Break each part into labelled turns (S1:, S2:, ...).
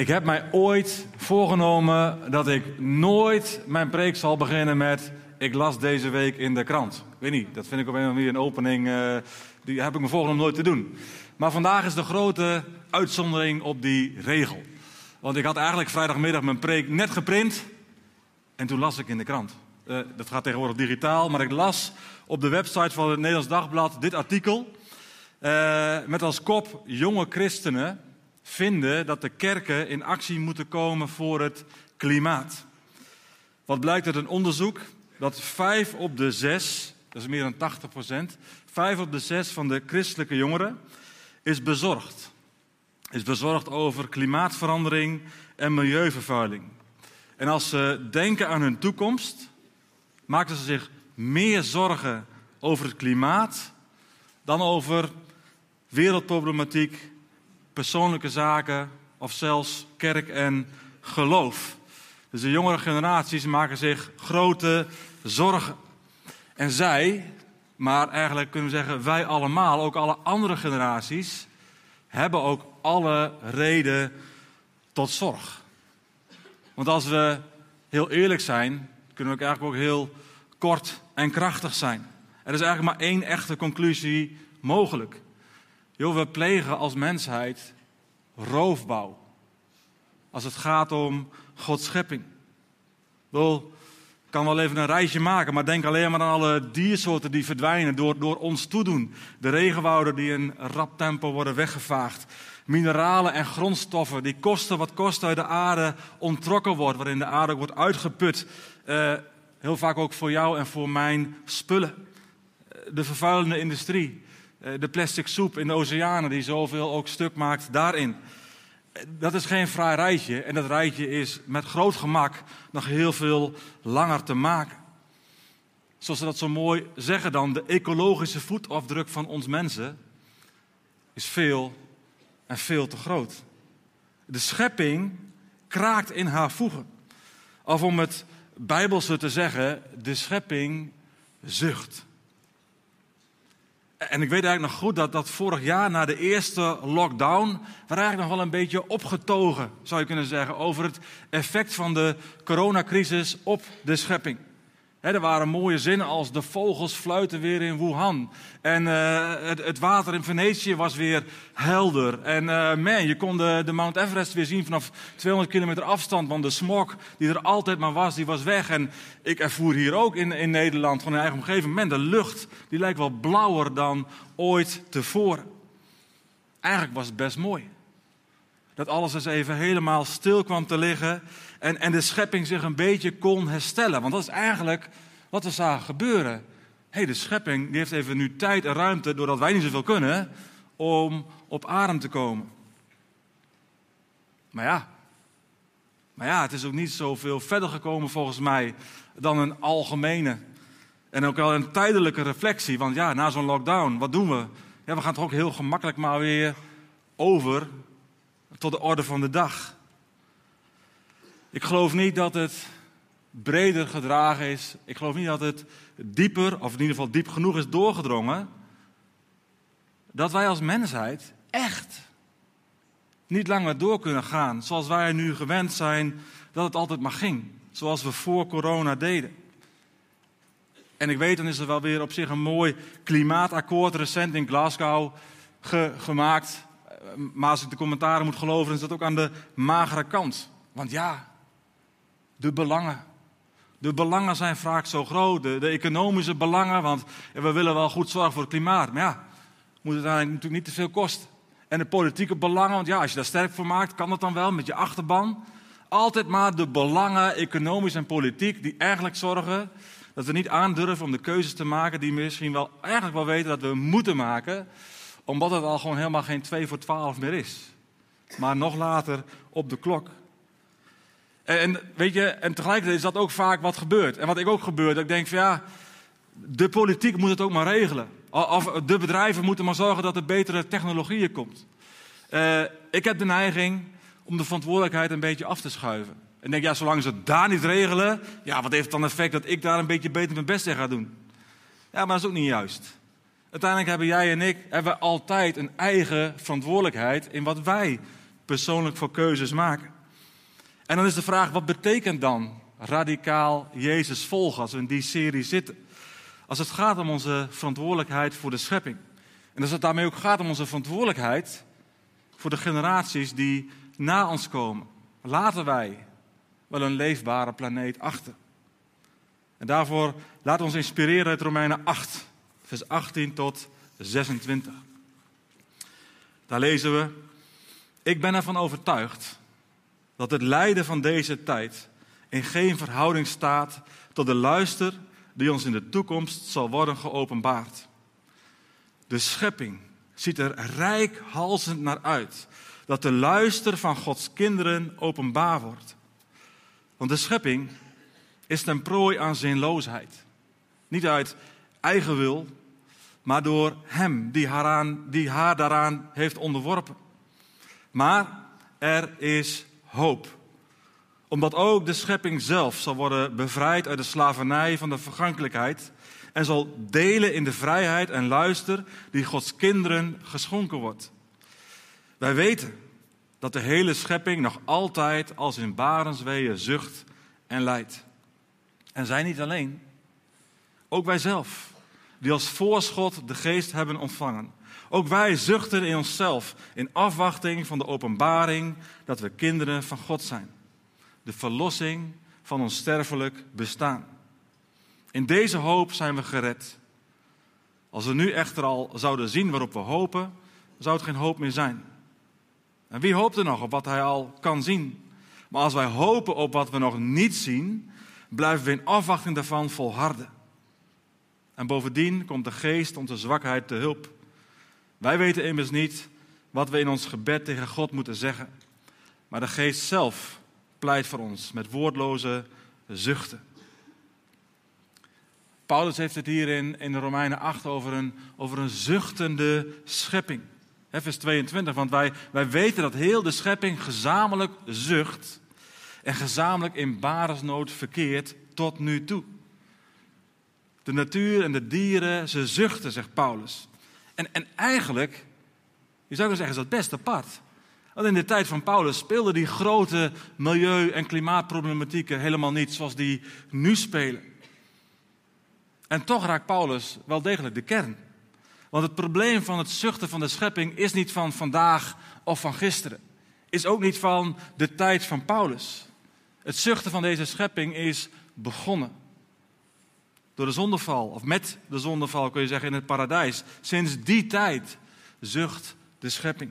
S1: Ik heb mij ooit voorgenomen dat ik nooit mijn preek zal beginnen met... ik las deze week in de krant. Ik weet niet, dat vind ik op een of andere manier een opening... Uh, die heb ik me voorgenomen nooit te doen. Maar vandaag is de grote uitzondering op die regel. Want ik had eigenlijk vrijdagmiddag mijn preek net geprint... en toen las ik in de krant. Uh, dat gaat tegenwoordig digitaal, maar ik las op de website van het Nederlands Dagblad dit artikel... Uh, met als kop jonge christenen vinden dat de kerken in actie moeten komen voor het klimaat. Wat blijkt uit een onderzoek? Dat vijf op de zes, dat is meer dan 80 procent, vijf op de zes van de christelijke jongeren is bezorgd. Is bezorgd over klimaatverandering en milieuvervuiling. En als ze denken aan hun toekomst, maken ze zich meer zorgen over het klimaat dan over wereldproblematiek, persoonlijke zaken of zelfs kerk en geloof. Dus de jongere generaties maken zich grote zorgen. En zij, maar eigenlijk kunnen we zeggen wij allemaal, ook alle andere generaties, hebben ook alle reden tot zorg. Want als we heel eerlijk zijn, kunnen we eigenlijk ook heel kort en krachtig zijn. Er is eigenlijk maar één echte conclusie mogelijk. Joh, we plegen als mensheid roofbouw. Als het gaat om Gods schepping. Ik kan wel even een reisje maken, maar denk alleen maar aan alle diersoorten die verdwijnen door, door ons toedoen. De regenwouden die in rap tempo worden weggevaagd. Mineralen en grondstoffen die kosten wat kosten uit de aarde ontrokken wordt, waarin de aarde wordt uitgeput. Uh, heel vaak ook voor jou en voor mijn spullen. De vervuilende industrie. Eh, de plastic soep in de oceanen die zoveel ook stuk maakt daarin. Eh, dat is geen fraai rijtje en dat rijtje is met groot gemak nog heel veel langer te maken. Zoals ze dat zo mooi zeggen dan, de ecologische voetafdruk van ons mensen is veel en veel te groot. De schepping kraakt in haar voegen. Of om het bijbelse te zeggen, de schepping zucht. En ik weet eigenlijk nog goed dat, dat vorig jaar na de eerste lockdown... we eigenlijk nog wel een beetje opgetogen, zou je kunnen zeggen... over het effect van de coronacrisis op de schepping er waren mooie zinnen als de vogels fluiten weer in Wuhan. En uh, het, het, water in Venetië was weer helder. En uh, man, je kon de, de, Mount Everest weer zien vanaf 200 kilometer afstand. Want de smog die er altijd maar was, die was weg. En ik ervoer hier ook in, in Nederland, van een eigen omgeving. Man, de lucht die lijkt wel blauwer dan ooit tevoren. Eigenlijk was het best mooi. Dat alles eens even helemaal stil kwam te liggen en, en de schepping zich een beetje kon herstellen. Want dat is eigenlijk wat er zagen gebeuren. Hey, de schepping die heeft even nu tijd en ruimte, doordat wij niet zoveel kunnen, om op adem te komen. Maar ja, maar ja, het is ook niet zoveel verder gekomen volgens mij dan een algemene en ook wel een tijdelijke reflectie. Want ja, na zo'n lockdown, wat doen we? Ja, we gaan toch ook heel gemakkelijk maar weer over tot de orde van de dag. Ik geloof niet dat het breder gedragen is. Ik geloof niet dat het dieper, of in ieder geval diep genoeg is doorgedrongen. Dat wij als mensheid echt niet langer door kunnen gaan zoals wij nu gewend zijn dat het altijd maar ging. Zoals we voor corona deden. En ik weet, dan is er wel weer op zich een mooi klimaatakkoord recent in Glasgow gemaakt. Maar als ik de commentaren moet geloven, is dat ook aan de magere kant. Want ja, de belangen. De belangen zijn vaak zo groot, de, economische belangen, want we willen wel goed zorgen voor het klimaat. Maar ja, moet het eigenlijk natuurlijk niet te veel kosten. En de politieke belangen, want ja, als je daar sterk voor maakt, kan dat dan wel met je achterban. Altijd maar de belangen, economisch en politiek, die eigenlijk zorgen dat we niet aandurven om de keuzes te maken die we misschien wel eigenlijk wel weten dat we moeten maken, omdat het al gewoon helemaal geen 2 voor 12 meer is. Maar nog later op de klok. En, weet je, en tegelijkertijd is dat ook vaak wat gebeurt. En wat ik ook gebeurt, dat ik denk van ja, de politiek moet het ook maar regelen. Of de bedrijven moeten maar zorgen dat er betere technologieën komt. Uh, ik heb de neiging om de verantwoordelijkheid een beetje af te schuiven. En denk, ja, zolang ze het daar niet regelen, ja, wat heeft het dan effect dat ik daar een beetje beter mijn best in ga doen? Ja, maar dat is ook niet juist. Uiteindelijk hebben jij en ik hebben altijd een eigen verantwoordelijkheid in wat wij persoonlijk voor keuzes maken. En dan is de vraag, wat betekent dan radicaal Jezus volgen als we in die serie zitten? Als het gaat om onze verantwoordelijkheid voor de schepping. En als het daarmee ook gaat om onze verantwoordelijkheid voor de generaties die na ons komen. Laten wij wel een leefbare planeet achter. En daarvoor laten we ons inspireren uit Romeinen 8, vers 18 tot 26. Daar lezen we: Ik ben ervan overtuigd dat het lijden van deze tijd in geen verhouding staat tot de luister die ons in de toekomst zal worden geopenbaard. De schepping ziet er rijkhalsend naar uit dat de luister van Gods kinderen openbaar wordt. Want de schepping is ten prooi aan zinloosheid. Niet uit eigen wil, maar door Hem die haar, aan, die haar daaraan heeft onderworpen. Maar er is hoop. Omdat ook de schepping zelf zal worden bevrijd uit de slavernij van de vergankelijkheid en zal delen in de vrijheid en luister die Gods kinderen geschonken wordt. Wij weten dat de hele schepping nog altijd als in barensweeën zucht en lijdt. En zij niet alleen, ook wij zelf, die als voorschot de geest hebben ontvangen. Ook wij zuchten in onszelf in afwachting van de openbaring dat we kinderen van God zijn. De verlossing van ons sterfelijk bestaan. In deze hoop zijn we gered. Als we nu echter al zouden zien waarop we hopen, zou het geen hoop meer zijn. En wie hoopt er nog op wat hij al kan zien? Maar als wij hopen op wat we nog niet zien, blijven we in afwachting daarvan volharden. En bovendien komt de geest onze zwakheid te hulp. Wij weten immers niet wat we in ons gebed tegen God moeten zeggen. Maar de geest zelf pleit voor ons met woordloze zuchten. Paulus heeft het hier in, in de Romeinen 8 over een, over een zuchtende schepping. vers 22, want wij, wij weten dat heel de schepping gezamenlijk zucht en gezamenlijk in baresnood verkeert tot nu toe. De natuur en de dieren, ze zuchten, zegt Paulus. En, en eigenlijk, je zou kunnen zeggen, is dat best apart. Want in de tijd van Paulus speelden die grote milieu- en klimaatproblematieken helemaal niet zoals die nu spelen. En toch raakt Paulus wel degelijk de kern. Want het probleem van het zuchten van de schepping is niet van vandaag of van gisteren. Is ook niet van de tijd van Paulus. Het zuchten van deze schepping is begonnen. Door de zondeval, of met de zondeval kun je zeggen in het paradijs. Sinds die tijd zucht de schepping.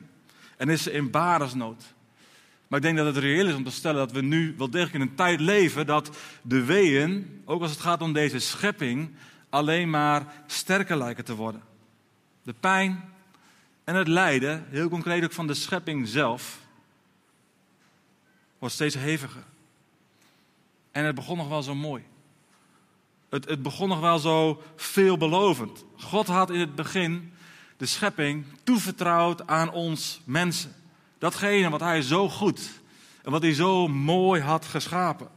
S1: En is ze in baresnood. Maar ik denk dat het reëel is om te stellen dat we nu wel degelijk in een tijd leven dat de weeën, ook als het gaat om deze schepping, alleen maar sterker lijken te worden. De pijn en het lijden, heel concreet ook van de schepping zelf, wordt steeds heviger. En het begon nog wel zo mooi. Het, het begon nog wel zo veelbelovend. God had in het begin de schepping toevertrouwd aan ons mensen. Datgene wat hij zo goed en wat hij zo mooi had geschapen.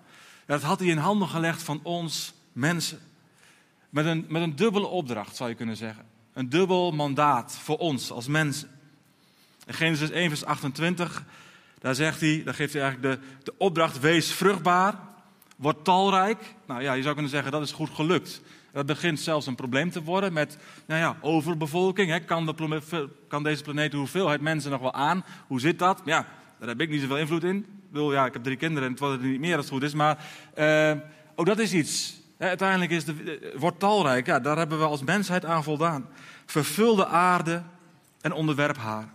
S1: Dat had hij in handen gelegd van ons mensen. Met een, met een dubbele opdracht zou je kunnen zeggen. Een dubbel mandaat voor ons als mensen. In Genesis 1, vers 28, daar zegt hij, daar geeft hij eigenlijk de, de opdracht: wees vruchtbaar, word talrijk. Nou ja, je zou kunnen zeggen dat is goed gelukt. Dat begint zelfs een probleem te worden met nou ja, overbevolking. Hè. Kan, kan deze planeet de hoeveelheid mensen nog wel aan? Hoe zit dat? Ja, daar heb ik niet zoveel invloed in. Ik, ja, ik heb drie kinderen en het wordt niet meer als het goed is. Maar uh, ook dat is iets. Hè, uiteindelijk is de, wordt talrijk. Ja, daar hebben we als mensheid aan voldaan. Vervul de aarde en onderwerp haar.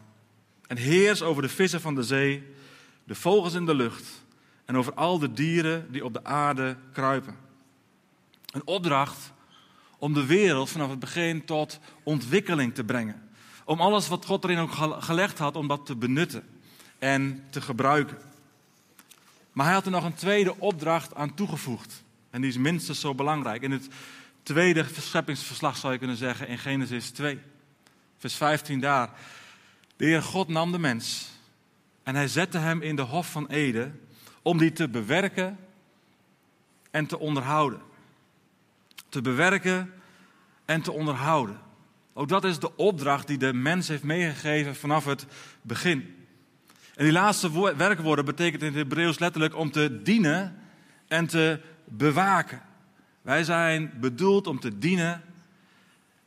S1: En heers over de vissen van de zee, de vogels in de lucht en over al de dieren die op de aarde kruipen. Een opdracht om de wereld vanaf het begin tot ontwikkeling te brengen. Om alles wat God erin ook gelegd had, om dat te benutten en te gebruiken. Maar hij had er nog een tweede opdracht aan toegevoegd. En die is minstens zo belangrijk. In het tweede scheppingsverslag zou je kunnen zeggen in Genesis 2, vers 15 daar. De Heer God nam de mens en hij zette hem in de hof van Eden om die te bewerken en te onderhouden. Te bewerken en te onderhouden. Ook dat is de opdracht die de mens heeft meegegeven vanaf het begin. En die laatste werkwoorden betekent in het Hebreeuws letterlijk om te dienen en te bewaken. Wij zijn bedoeld om te dienen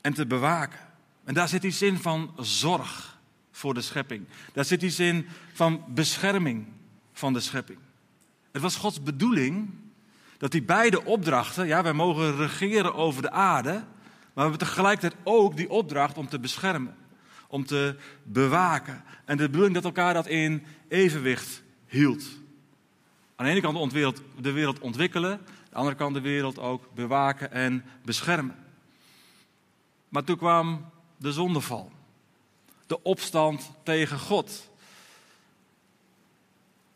S1: en te bewaken. En daar zit iets in van zorg voor de schepping. Daar zit iets in van bescherming van de schepping. Het was Gods bedoeling dat die beide opdrachten, ja, wij mogen regeren over de aarde, maar we hebben tegelijkertijd ook die opdracht om te beschermen, om te bewaken. En de bedoeling dat elkaar dat in evenwicht hield. Aan de ene kant de wereld ontwikkelen, aan de andere kant de wereld ook bewaken en beschermen. Maar toen kwam de zondeval, de opstand tegen God.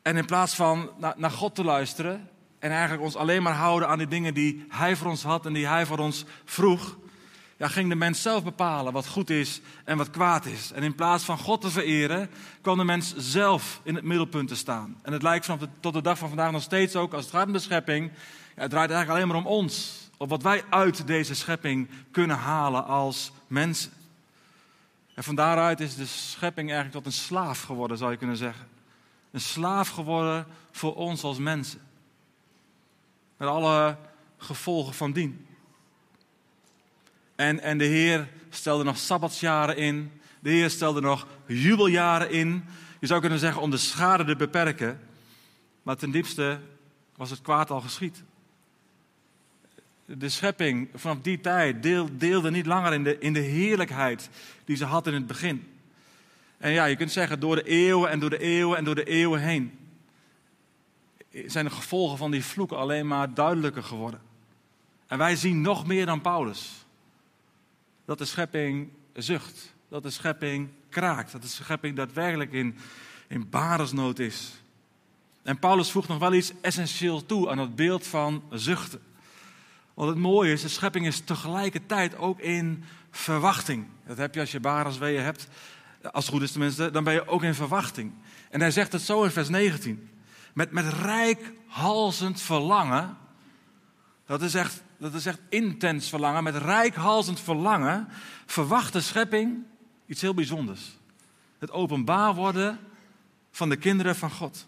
S1: En in plaats van naar God te luisteren en eigenlijk ons alleen maar houden aan die dingen die Hij voor ons had en die Hij voor ons vroeg, ja, ging de mens zelf bepalen wat goed is en wat kwaad is. En in plaats van God te vereren, kwam de mens zelf in het middelpunt te staan. En het lijkt vanaf tot de dag van vandaag nog steeds ook, als het gaat om de schepping, ja, het draait eigenlijk alleen maar om ons. Op wat wij uit deze schepping kunnen halen als mensen. En van daaruit is de schepping eigenlijk tot een slaaf geworden, zou je kunnen zeggen. Een slaaf geworden voor ons als mensen. Met alle gevolgen van dien. En, en de Heer stelde nog sabbatsjaren in. De Heer stelde nog jubeljaren in. Je zou kunnen zeggen om de schade te beperken. Maar ten diepste was het kwaad al geschied. De schepping vanaf die tijd deelde niet langer in de, in de heerlijkheid die ze had in het begin. En ja, je kunt zeggen door de eeuwen en door de eeuwen en door de eeuwen heen zijn de gevolgen van die vloeken alleen maar duidelijker geworden. En wij zien nog meer dan Paulus dat de schepping zucht, dat de schepping kraakt, dat de schepping daadwerkelijk in, in baresnood is. En Paulus voegt nog wel iets essentieel toe aan het beeld van zuchten. Want het mooie is, de schepping is tegelijkertijd ook in verwachting. Dat heb je als je barensweeën hebt, als het goed is tenminste, dan ben je ook in verwachting. En hij zegt het zo in vers 19. Met, met rijkhalzend verlangen, dat is, echt, dat is echt intens verlangen, met rijkhalzend verlangen verwacht de schepping iets heel bijzonders. Het openbaar worden van de kinderen van God.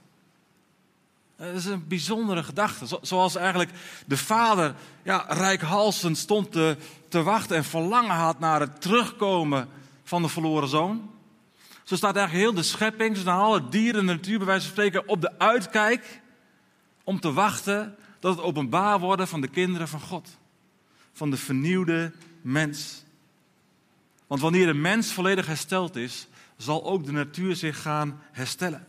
S1: Dat is een bijzondere gedachte. Zoals eigenlijk de vader ja, rijkhalsend stond te, te wachten en verlangen had naar het terugkomen van de verloren zoon. Zo staat eigenlijk heel de schepping, zo staan alle dieren en de natuur bij wijze van spreken op de uitkijk om te wachten dat het openbaar worden van de kinderen van God. Van de vernieuwde mens. Want wanneer de mens volledig hersteld is, zal ook de natuur zich gaan herstellen.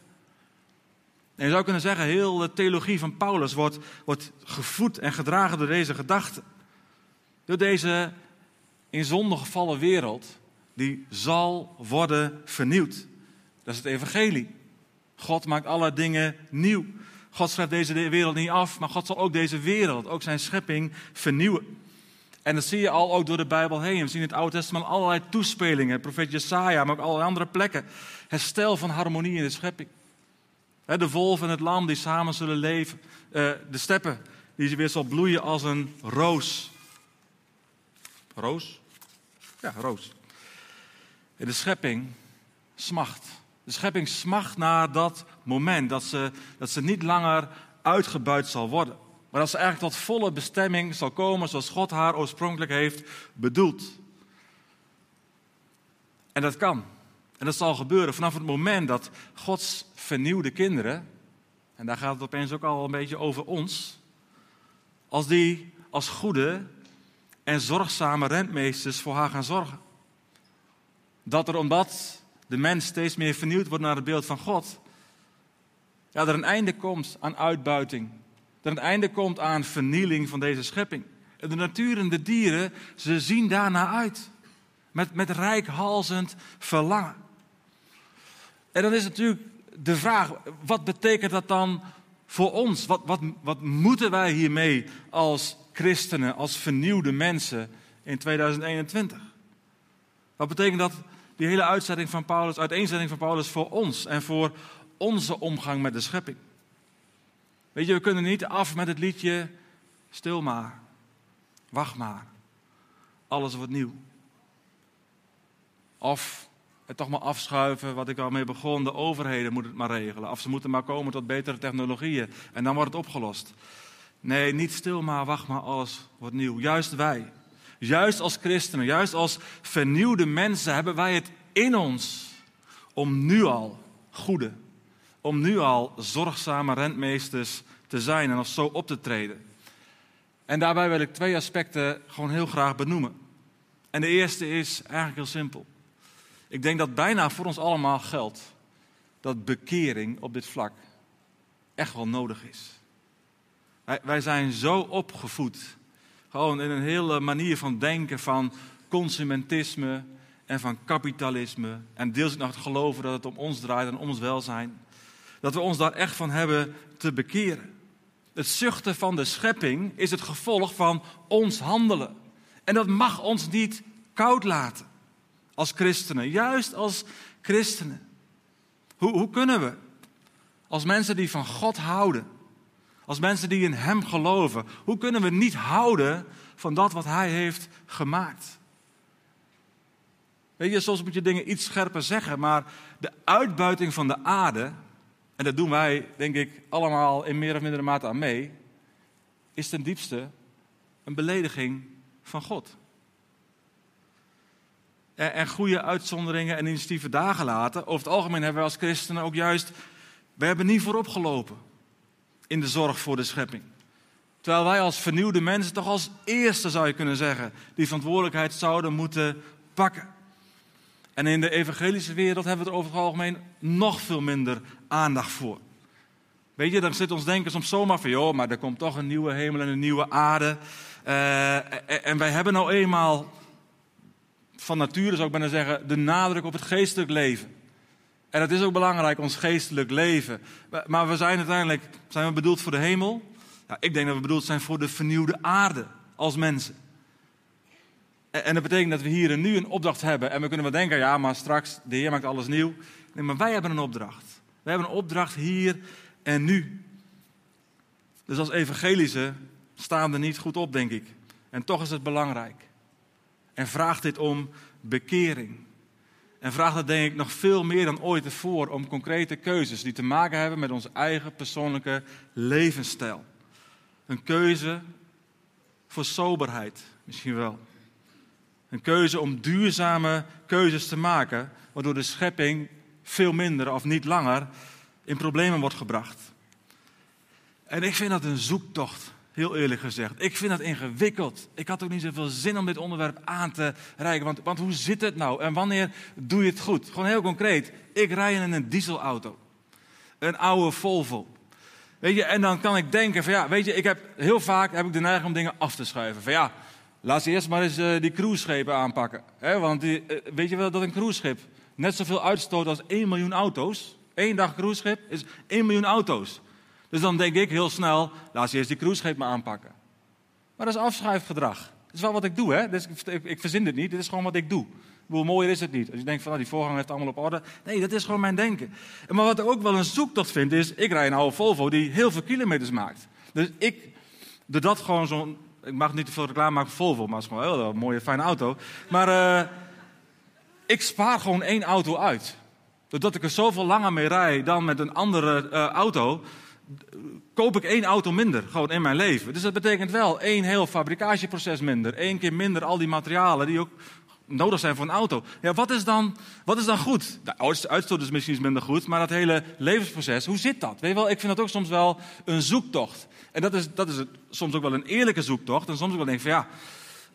S1: En je zou kunnen zeggen, heel de theologie van Paulus wordt, wordt gevoed en gedragen door deze gedachte. Door deze in zonde gevallen wereld, die zal worden vernieuwd. Dat is het evangelie. God maakt alle dingen nieuw. God schrijft deze wereld niet af, maar God zal ook deze wereld, ook zijn schepping, vernieuwen. En dat zie je al ook door de Bijbel heen. We zien in het Oude Testament allerlei toespelingen. Profeet Jesaja, maar ook allerlei andere plekken. Herstel van harmonie in de schepping. De wolf en het lam die samen zullen leven. Eh, de steppen die weer zal bloeien als een roos. Roos? Ja, roos. De schepping smacht. De schepping smacht naar dat moment dat ze, dat ze niet langer uitgebuit zal worden. Maar dat ze eigenlijk tot volle bestemming zal komen zoals God haar oorspronkelijk heeft bedoeld. En dat kan. En dat zal gebeuren vanaf het moment dat Gods vernieuwde kinderen, en daar gaat het opeens ook al een beetje over ons, als die als goede en zorgzame rentmeesters voor haar gaan zorgen. Dat er omdat de mens steeds meer vernieuwd wordt naar het beeld van God, ja, er een einde komt aan uitbuiting. Er een einde komt aan vernieling van deze schepping. De natuur en de dieren, ze zien daarna uit. Met, met rijkhalzend verlangen. En dan is natuurlijk de vraag, wat betekent dat dan voor ons? Wat, wat, wat moeten wij hiermee als christenen, als vernieuwde mensen in 2021? Wat betekent dat, die hele uitzetting van Paulus, uiteenzetting van Paulus voor ons en voor onze omgang met de schepping? Weet je, we kunnen niet af met het liedje Stil maar, wacht maar, alles wordt nieuw. Of het toch maar afschuiven wat ik al mee begon. De overheden moeten het maar regelen. Of ze moeten maar komen tot betere technologieën. En dan wordt het opgelost. Nee, niet stil maar, wacht maar, alles wordt nieuw. Juist wij. Juist als christenen, juist als vernieuwde mensen hebben wij het in ons om nu al goede, om nu al zorgzame rentmeesters te zijn en als zo op te treden. En daarbij wil ik twee aspecten gewoon heel graag benoemen. En de eerste is eigenlijk heel simpel. Ik denk dat bijna voor ons allemaal geldt dat bekering op dit vlak echt wel nodig is. Wij, wij zijn zo opgevoed, gewoon in een hele manier van denken van consumentisme en van kapitalisme. En deels nog het geloven dat het om ons draait en om ons welzijn. Dat we ons daar echt van hebben te bekeren. Het zuchten van de schepping is het gevolg van ons handelen. En dat mag ons niet koud laten als christenen, juist als christenen. Hoe, hoe kunnen we, als mensen die van God houden, als mensen die in Hem geloven, hoe kunnen we niet houden van dat wat Hij heeft gemaakt? Weet je, soms moet je dingen iets scherper zeggen, maar de uitbuiting van de aarde, en dat doen wij, denk ik, allemaal in meer of mindere mate aan mee, is ten diepste een belediging van God. En goede uitzonderingen en initiatieven daar gelaten. Over het algemeen hebben we als christenen ook juist, we hebben niet voorop gelopen in de zorg voor de schepping. Terwijl wij als vernieuwde mensen toch als eerste zou je kunnen zeggen, die verantwoordelijkheid zouden moeten pakken. En in de evangelische wereld hebben we er over het algemeen nog veel minder aandacht voor. Weet je, dan zit ons denken soms zomaar van, joh, maar er komt toch een nieuwe hemel en een nieuwe aarde. Uh, en wij hebben nou eenmaal van nature, zou ik bijna zeggen, de nadruk op het geestelijk leven. En dat is ook belangrijk, ons geestelijk leven. Maar we zijn uiteindelijk, zijn we bedoeld voor de hemel? Ik denk dat we bedoeld zijn voor de vernieuwde aarde als mensen. En dat betekent dat we hier en nu een opdracht hebben. En we kunnen wel denken, ja, maar straks, de Heer maakt alles nieuw. Nee, maar wij hebben een opdracht. Wij hebben een opdracht hier en nu. Dus als evangelische staan we niet goed op, denk ik. En toch is het belangrijk. En vraagt dit om bekering. En vraagt het denk ik nog veel meer dan ooit ervoor om concrete keuzes die te maken hebben met onze eigen persoonlijke levensstijl. Een keuze voor soberheid, misschien wel. Een keuze om duurzame keuzes te maken, waardoor de schepping veel minder of niet langer in problemen wordt gebracht. En ik vind dat een zoektocht, heel eerlijk gezegd. Ik vind dat ingewikkeld. Ik had ook niet zoveel zin om dit onderwerp aan te reiken. Want, want hoe zit het nou? En wanneer doe je het goed? Gewoon heel concreet. Ik rij in een dieselauto. Een oude Volvo. Weet je, en dan kan ik denken van ja, weet je, ik heb heel vaak heb ik de neiging om dingen af te schuiven. Van ja, laat ze eerst maar eens uh, die cruiseschepen aanpakken. Hè? Want die, uh, weet je wel dat een cruiseschip net zoveel uitstoot als 1 miljoen auto's? Eén dag cruiseschip is 1 miljoen auto's. Dus dan denk ik heel snel, laat ze eerst die cruiseschip maar aanpakken. Maar dat is afschuifgedrag. Dat is wel wat ik doe, hè? Dus ik, ik, verzin dit niet, dit is gewoon wat ik doe. Hoe mooier is het niet. Als je denkt van, nou, die voorganger heeft allemaal op orde. Nee, dat is gewoon mijn denken. Maar wat ik ook wel een zoektocht vind, is, ik rij een oude Volvo die heel veel kilometers maakt. Dus ik doe dat gewoon zo'n, ik mag niet te veel reclame maken voor Volvo, maar het is gewoon een, heel, mooie, fijne auto. Maar uh, ik spaar gewoon één auto uit. Doordat ik er zoveel langer mee rij dan met een andere uh, auto, koop ik één auto minder, gewoon in mijn leven. Dus dat betekent wel één heel fabrikageproces minder. één keer minder al die materialen die ook nodig zijn voor een auto. Ja, wat is dan, wat is dan goed? De uitstoot is misschien minder goed, maar dat hele levensproces, hoe zit dat? Weet je wel, ik vind dat ook soms wel een zoektocht. En dat is, dat is het, soms ook wel een eerlijke zoektocht. En soms ook wel denk ik van ja,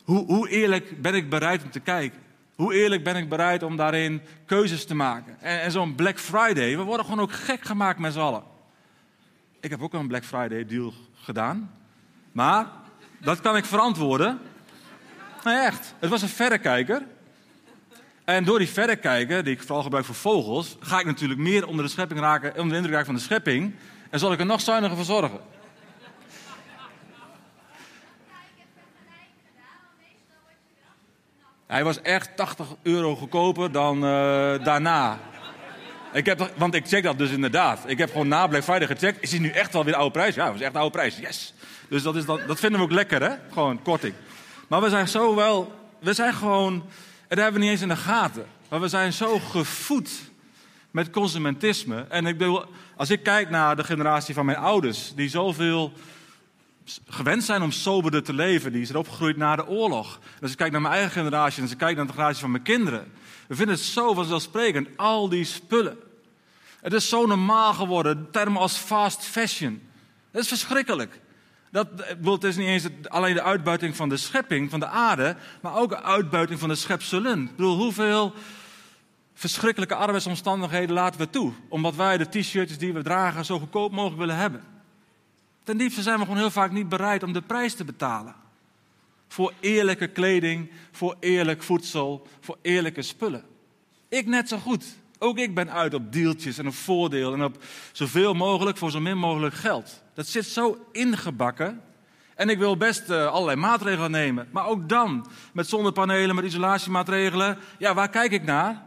S1: hoe, hoe eerlijk ben ik bereid om te kijken? Hoe eerlijk ben ik bereid om daarin keuzes te maken? En, en zo'n Black Friday, we worden gewoon ook gek gemaakt met z'n allen. Ik heb ook een Black Friday deal gedaan. Maar dat kan ik verantwoorden. Echt. Het was een verrekijker. En door die verrekijker, die ik vooral gebruik voor vogels, ga ik natuurlijk meer onder de schepping raken, onder de indruk raken van de schepping. En zal ik er nog zuiniger voor zorgen. Hij was echt 80 euro goedkoper dan uh, daarna. Ik heb, want ik check dat dus inderdaad. Ik heb gewoon na Black Friday gecheckt. Is hij nu echt wel weer de oude prijs? Ja, het was echt de oude prijs. Yes. Dus dat, is dat, dat vinden we ook lekker, hè? Gewoon korting. Maar we zijn zo wel... We zijn gewoon... En dat hebben we niet eens in de gaten. Maar we zijn zo gevoed met consumentisme. En ik bedoel, als ik kijk naar de generatie van mijn ouders, die zoveel gewend zijn om soberder te leven, die zijn opgegroeid na de oorlog. als ik kijk naar mijn eigen generatie en als ik kijk naar de generatie van mijn kinderen, we vinden het zo vanzelfsprekend, al die spullen. Het is zo normaal geworden, termen als fast fashion. Dat is verschrikkelijk. Dat, het is niet eens alleen de uitbuiting van de schepping, van de aarde, maar ook de uitbuiting van de schepselen. Ik bedoel, hoeveel verschrikkelijke arbeidsomstandigheden laten we toe? Omdat wij de t-shirts die we dragen zo goedkoop mogelijk willen hebben. Ten diepste zijn we gewoon heel vaak niet bereid om de prijs te betalen. Voor eerlijke kleding, voor eerlijk voedsel, voor eerlijke spullen. Ik net zo goed. Ook ik ben uit op deeltjes en op voordeel en op zoveel mogelijk voor zo min mogelijk geld. Dat zit zo ingebakken. En ik wil best uh, allerlei maatregelen nemen. Maar ook dan, met zonnepanelen, met isolatiemaatregelen. Ja, waar kijk ik naar?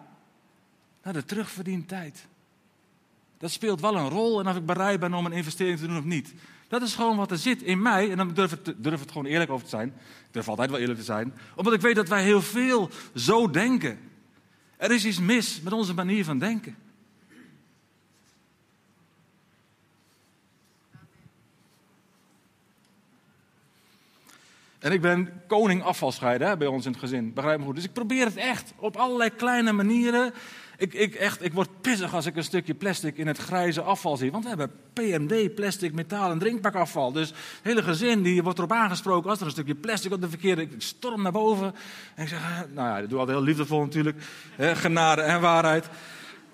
S1: Naar de terugverdientijd. Dat speelt wel een rol en of ik bereid ben om een investering te doen of niet. Dat is gewoon wat er zit in mij. En dan durf ik, het gewoon eerlijk over te zijn. Ik durf altijd wel eerlijk te zijn. Omdat ik weet dat wij heel veel zo denken. Er is iets mis met onze manier van denken. En ik ben koning afvalscheiden bij ons in het gezin, begrijp me goed. Dus ik probeer het echt op allerlei kleine manieren. Ik, ik, echt, ik word pissig als ik een stukje plastic in het grijze afval zie. Want we hebben PMD, plastic, metaal en drinkpakafval. Dus het hele gezin die wordt erop aangesproken als er een stukje plastic op de verkeerde... Ik storm naar boven en ik zeg, nou ja, dat doe ik altijd heel liefdevol natuurlijk. Genade en waarheid.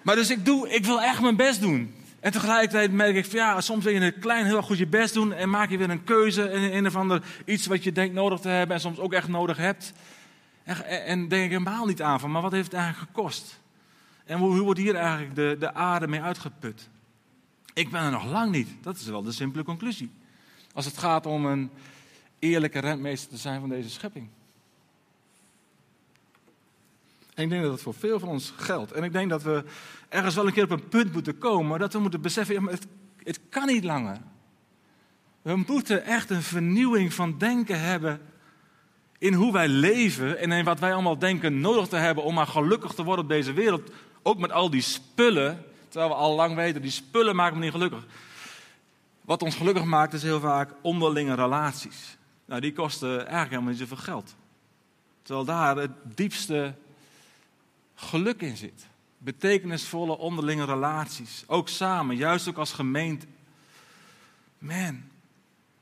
S1: Maar dus ik, doe, ik wil echt mijn best doen. En tegelijkertijd merk ik van ja, soms wil je een klein heel goed je best doen en maak je weer een keuze in een of ander iets wat je denkt nodig te hebben en soms ook echt nodig hebt. En, en denk ik helemaal niet aan van, maar wat heeft het eigenlijk gekost? En hoe, wordt hier eigenlijk de, de aarde mee uitgeput? Ik ben er nog lang niet. Dat is wel de simpele conclusie. Als het gaat om een eerlijke rentmeester te zijn van deze schepping. En ik denk dat het voor veel van ons geldt. En ik denk dat we ergens wel een keer op een punt moeten komen dat we moeten beseffen, het, het kan niet langer. We moeten echt een vernieuwing van denken hebben in hoe wij leven en in wat wij allemaal denken nodig te hebben om maar gelukkig te worden op deze wereld. Ook met al die spullen, terwijl we al lang weten, die spullen maken me niet gelukkig. Wat ons gelukkig maakt is heel vaak onderlinge relaties. Nou, die kosten eigenlijk helemaal niet zoveel geld. Terwijl daar het diepste geluk in zit. Betekenisvolle onderlinge relaties. Ook samen, juist ook als gemeente. Man,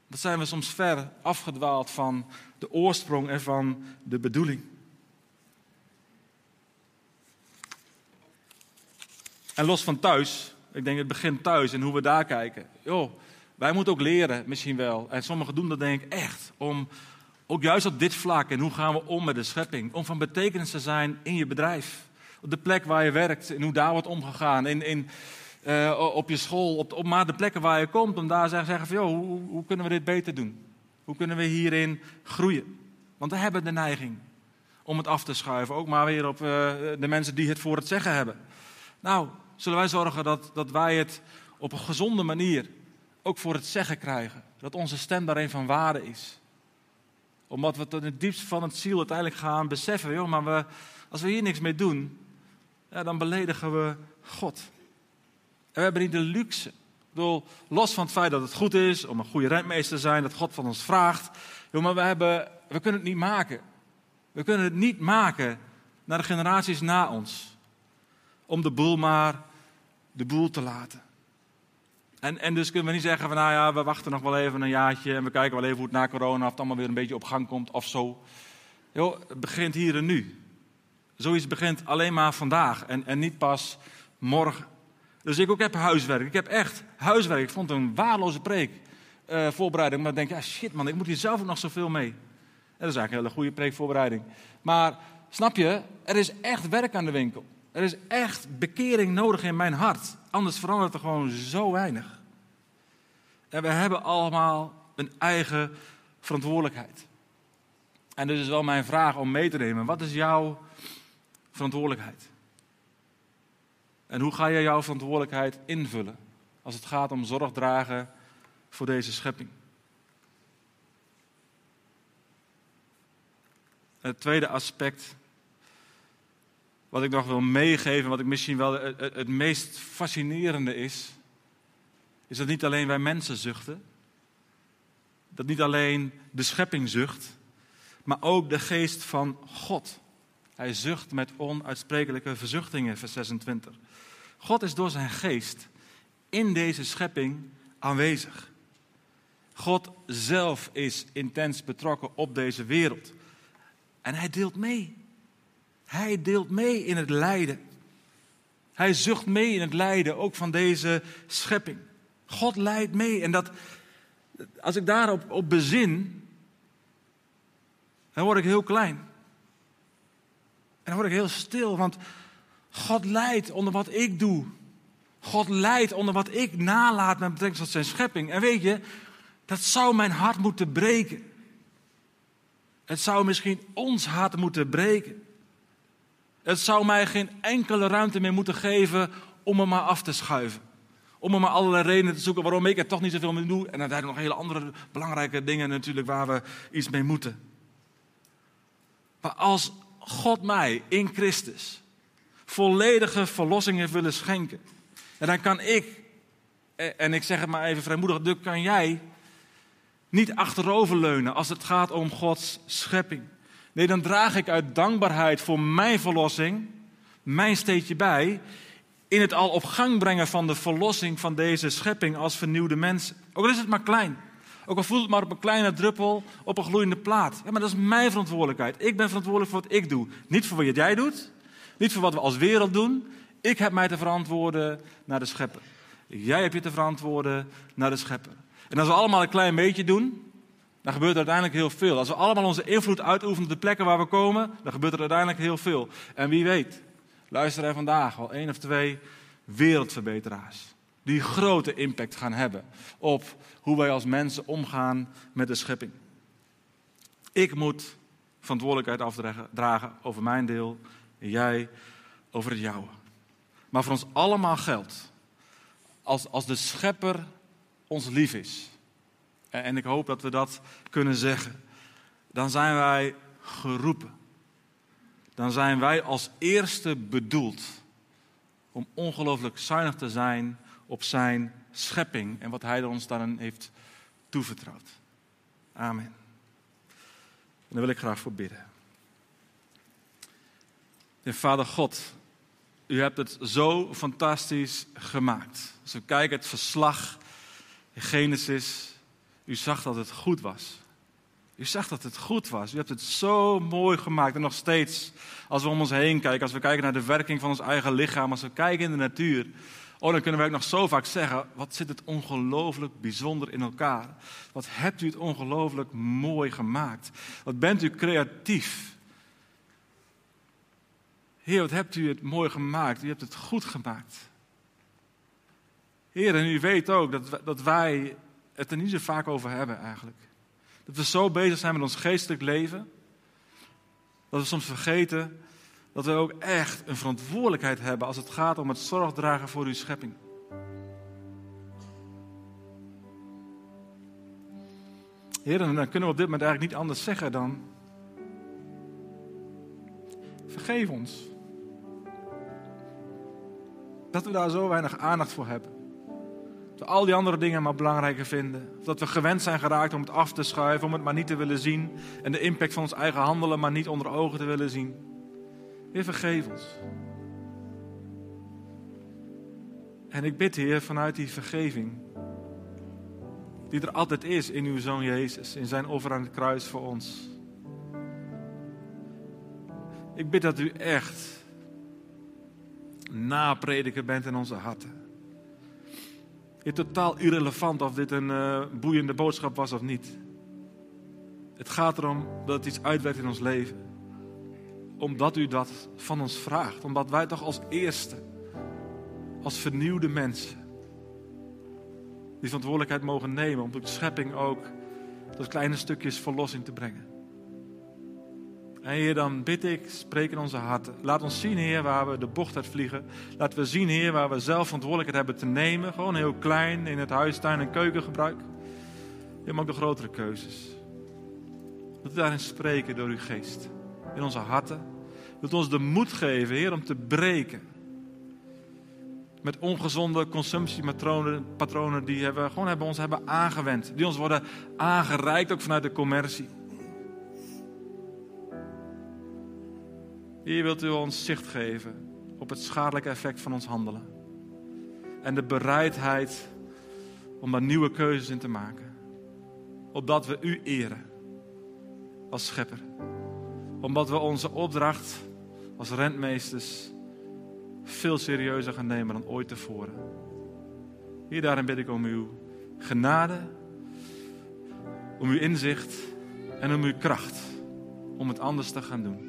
S1: dat zijn we soms ver afgedwaald van de oorsprong en van de bedoeling. En los van thuis, ik denk het begint thuis en hoe we daar kijken. Joh, wij moeten ook leren, misschien wel. En sommigen doen dat denk ik echt. Om ook juist op dit vlak en hoe gaan we om met de schepping. Om van betekenis te zijn in je bedrijf op de plek waar je werkt en hoe daar wordt omgegaan. In, in, uh, op je school, op, op maar de plekken waar je komt, om daar te zeggen van, hoe, hoe kunnen we dit beter doen? Hoe kunnen we hierin groeien? Want we hebben de neiging om het af te schuiven, ook maar weer op uh, de mensen die het voor het zeggen hebben. Nou, zullen wij zorgen dat, dat wij het op een gezonde manier ook voor het zeggen krijgen. Dat onze stem daarin van waarde is. Omdat we tot het diepst van het ziel uiteindelijk gaan beseffen, joh, maar we, als we hier niks mee doen, ja, dan beledigen we God. En we hebben niet de luxe. Ik bedoel, los van het feit dat het goed is om een goede rentmeester te zijn, dat God van ons vraagt. maar we, hebben, we kunnen het niet maken. We kunnen het niet maken naar de generaties na ons. Om de boel maar de boel te laten. En, en dus kunnen we niet zeggen van nou ja, we wachten nog wel even een jaartje en we kijken wel even hoe het na corona of het allemaal weer een beetje op gang komt of zo. Het begint hier en nu. Zoiets begint alleen maar vandaag en, en niet pas morgen. Dus ik ook heb huiswerk. Ik heb echt huiswerk. Ik vond het een waardeloze preek uh, voorbereiding. Maar ik denk, ja shit man, ik moet hier zelf ook nog zoveel mee. En dat is eigenlijk een hele goede preekvoorbereiding. Maar snap je, er is echt werk aan de winkel. Er is echt bekering nodig in mijn hart. Anders verandert er gewoon zo weinig. En we hebben allemaal een eigen verantwoordelijkheid. En dus is wel mijn vraag om mee te nemen. Wat is jouw verantwoordelijkheid? En hoe ga je jouw verantwoordelijkheid invullen als het gaat om zorg dragen voor deze schepping? Het tweede aspect wat ik nog wil meegeven, wat ik misschien wel het, het, meest fascinerende is, is dat niet alleen wij mensen zuchten, dat niet alleen de schepping zucht, maar ook de geest van God. Hij zucht met onuitsprekelijke verzuchtingen, vers 26. God is door zijn geest in deze schepping aanwezig. God zelf is intens betrokken op deze wereld. En hij deelt mee. Hij deelt mee in het lijden. Hij zucht mee in het lijden, ook van deze schepping. God leidt mee. En dat, als ik daarop op bezin, dan word ik heel klein. En dan word ik heel stil, want God leidt onder wat ik doe. God leidt onder wat ik nalaat met betrekking tot zijn schepping. En weet je, dat zou mijn hart moeten breken. Het zou misschien ons hart moeten breken. Het zou mij geen enkele ruimte meer moeten geven om me maar af te schuiven. Om er maar allerlei redenen te zoeken waarom ik er toch niet zoveel mee doe. En uiteindelijk nog hele andere belangrijke dingen natuurlijk waar we iets mee moeten. Maar als God mij in Christus volledige verlossing heeft willen schenken. En dan kan ik, en ik zeg het maar even vrijmoedig, dan kan jij niet achteroverleunen als het gaat om Gods schepping. Nee, dan draag ik uit dankbaarheid voor mijn verlossing mijn steentje bij in het al op gang brengen van de verlossing van deze schepping als vernieuwde mensen. Ook al is het maar klein. Ook al voelt het maar op een kleine druppel op een gloeiende plaat. Ja, maar dat is mijn verantwoordelijkheid. Ik ben verantwoordelijk voor wat ik doe. Niet voor wat jij doet. Niet voor wat we als wereld doen. Ik heb mij te verantwoorden naar de schepper. Jij hebt je te verantwoorden naar de schepper. En als we allemaal een klein beetje doen, dan gebeurt er uiteindelijk heel veel. Als we allemaal onze invloed uitoefenen op de plekken waar we komen, dan gebeurt er uiteindelijk heel veel. En wie weet, luister er vandaag al één of twee wereldverbeteraars. Die grote impact gaan hebben op hoe wij als mensen omgaan met de schepping. Ik moet verantwoordelijkheid afdragen over mijn deel en jij over het jouwe. Maar voor ons allemaal geldt, als, als de schepper ons lief is, en ik hoop dat we dat kunnen zeggen, dan zijn wij geroepen. Dan zijn wij als eerste bedoeld om ongelooflijk zuinig te zijn op zijn schepping en wat hij ons daarin heeft toevertrouwd. Amen. En daar wil ik graag voor bidden. En Vader God, u hebt het zo fantastisch gemaakt. Als we kijken het verslag in Genesis, u zag dat het goed was. U zag dat het goed was. U hebt het zo mooi gemaakt. En nog steeds, als we om ons heen kijken, als we kijken naar de werking van ons eigen lichaam, als we kijken in de natuur, oh, dan kunnen we ook nog zo vaak zeggen: wat zit het ongelooflijk bijzonder in elkaar? Wat hebt u het ongelooflijk mooi gemaakt? Wat bent u creatief? Heer, wat hebt u het mooi gemaakt? U hebt het goed gemaakt. Heer, en u weet ook dat, dat wij het er niet zo vaak over hebben eigenlijk. Dat we zo bezig zijn met ons geestelijk leven, dat we soms vergeten dat we ook echt een verantwoordelijkheid hebben als het gaat om het zorgdragen voor uw schepping. Heer, dan kunnen we op dit moment eigenlijk niet anders zeggen dan. Vergeef ons. Dat we daar zo weinig aandacht voor hebben. We al die andere dingen maar belangrijker vinden. Of dat we gewend zijn geraakt om het af te schuiven, om het maar niet te willen zien. En de impact van ons eigen handelen maar niet onder ogen te willen zien. Heer, vergeef ons. En ik bid, Heer, vanuit die vergeving, die er altijd is in uw Zoon Jezus, in zijn offer aan het kruis voor ons. Ik bid dat u echt naprediker bent in onze harten. Het totaal irrelevant of dit een uh, boeiende boodschap was of niet. Het gaat erom dat het iets uitwerkt in ons leven. Omdat u dat van ons vraagt. Omdat wij toch als eerste, als vernieuwde mensen, die verantwoordelijkheid mogen nemen om de schepping ook tot kleine stukjes verlossing te brengen. En Heer, dan bid ik, spreek in onze harten. Laat ons zien, Heer, waar we de bocht uit vliegen. Laten we zien, Heer, waar we zelf verantwoordelijkheid hebben te nemen. Gewoon heel klein in het huistuin- en keukengebruik. Heer, maar ook de grotere keuzes. Dat we daarin spreken door uw geest. In onze harten. wilt ons de moed geven, Heer, om te breken. Met ongezonde consumptiepatronen patronen die we gewoon hebben, ons hebben aangewend. Die ons worden aangereikt, ook vanuit de commercie. Hier wilt u ons zicht geven op het schadelijke effect van ons handelen. En de bereidheid om daar nieuwe keuzes in te maken. Opdat we u eren als schepper. Omdat we onze opdracht als rentmeesters veel serieuzer gaan nemen dan ooit tevoren. Hier daarin bid ik om uw genade, om uw inzicht en om uw kracht om het anders te gaan doen.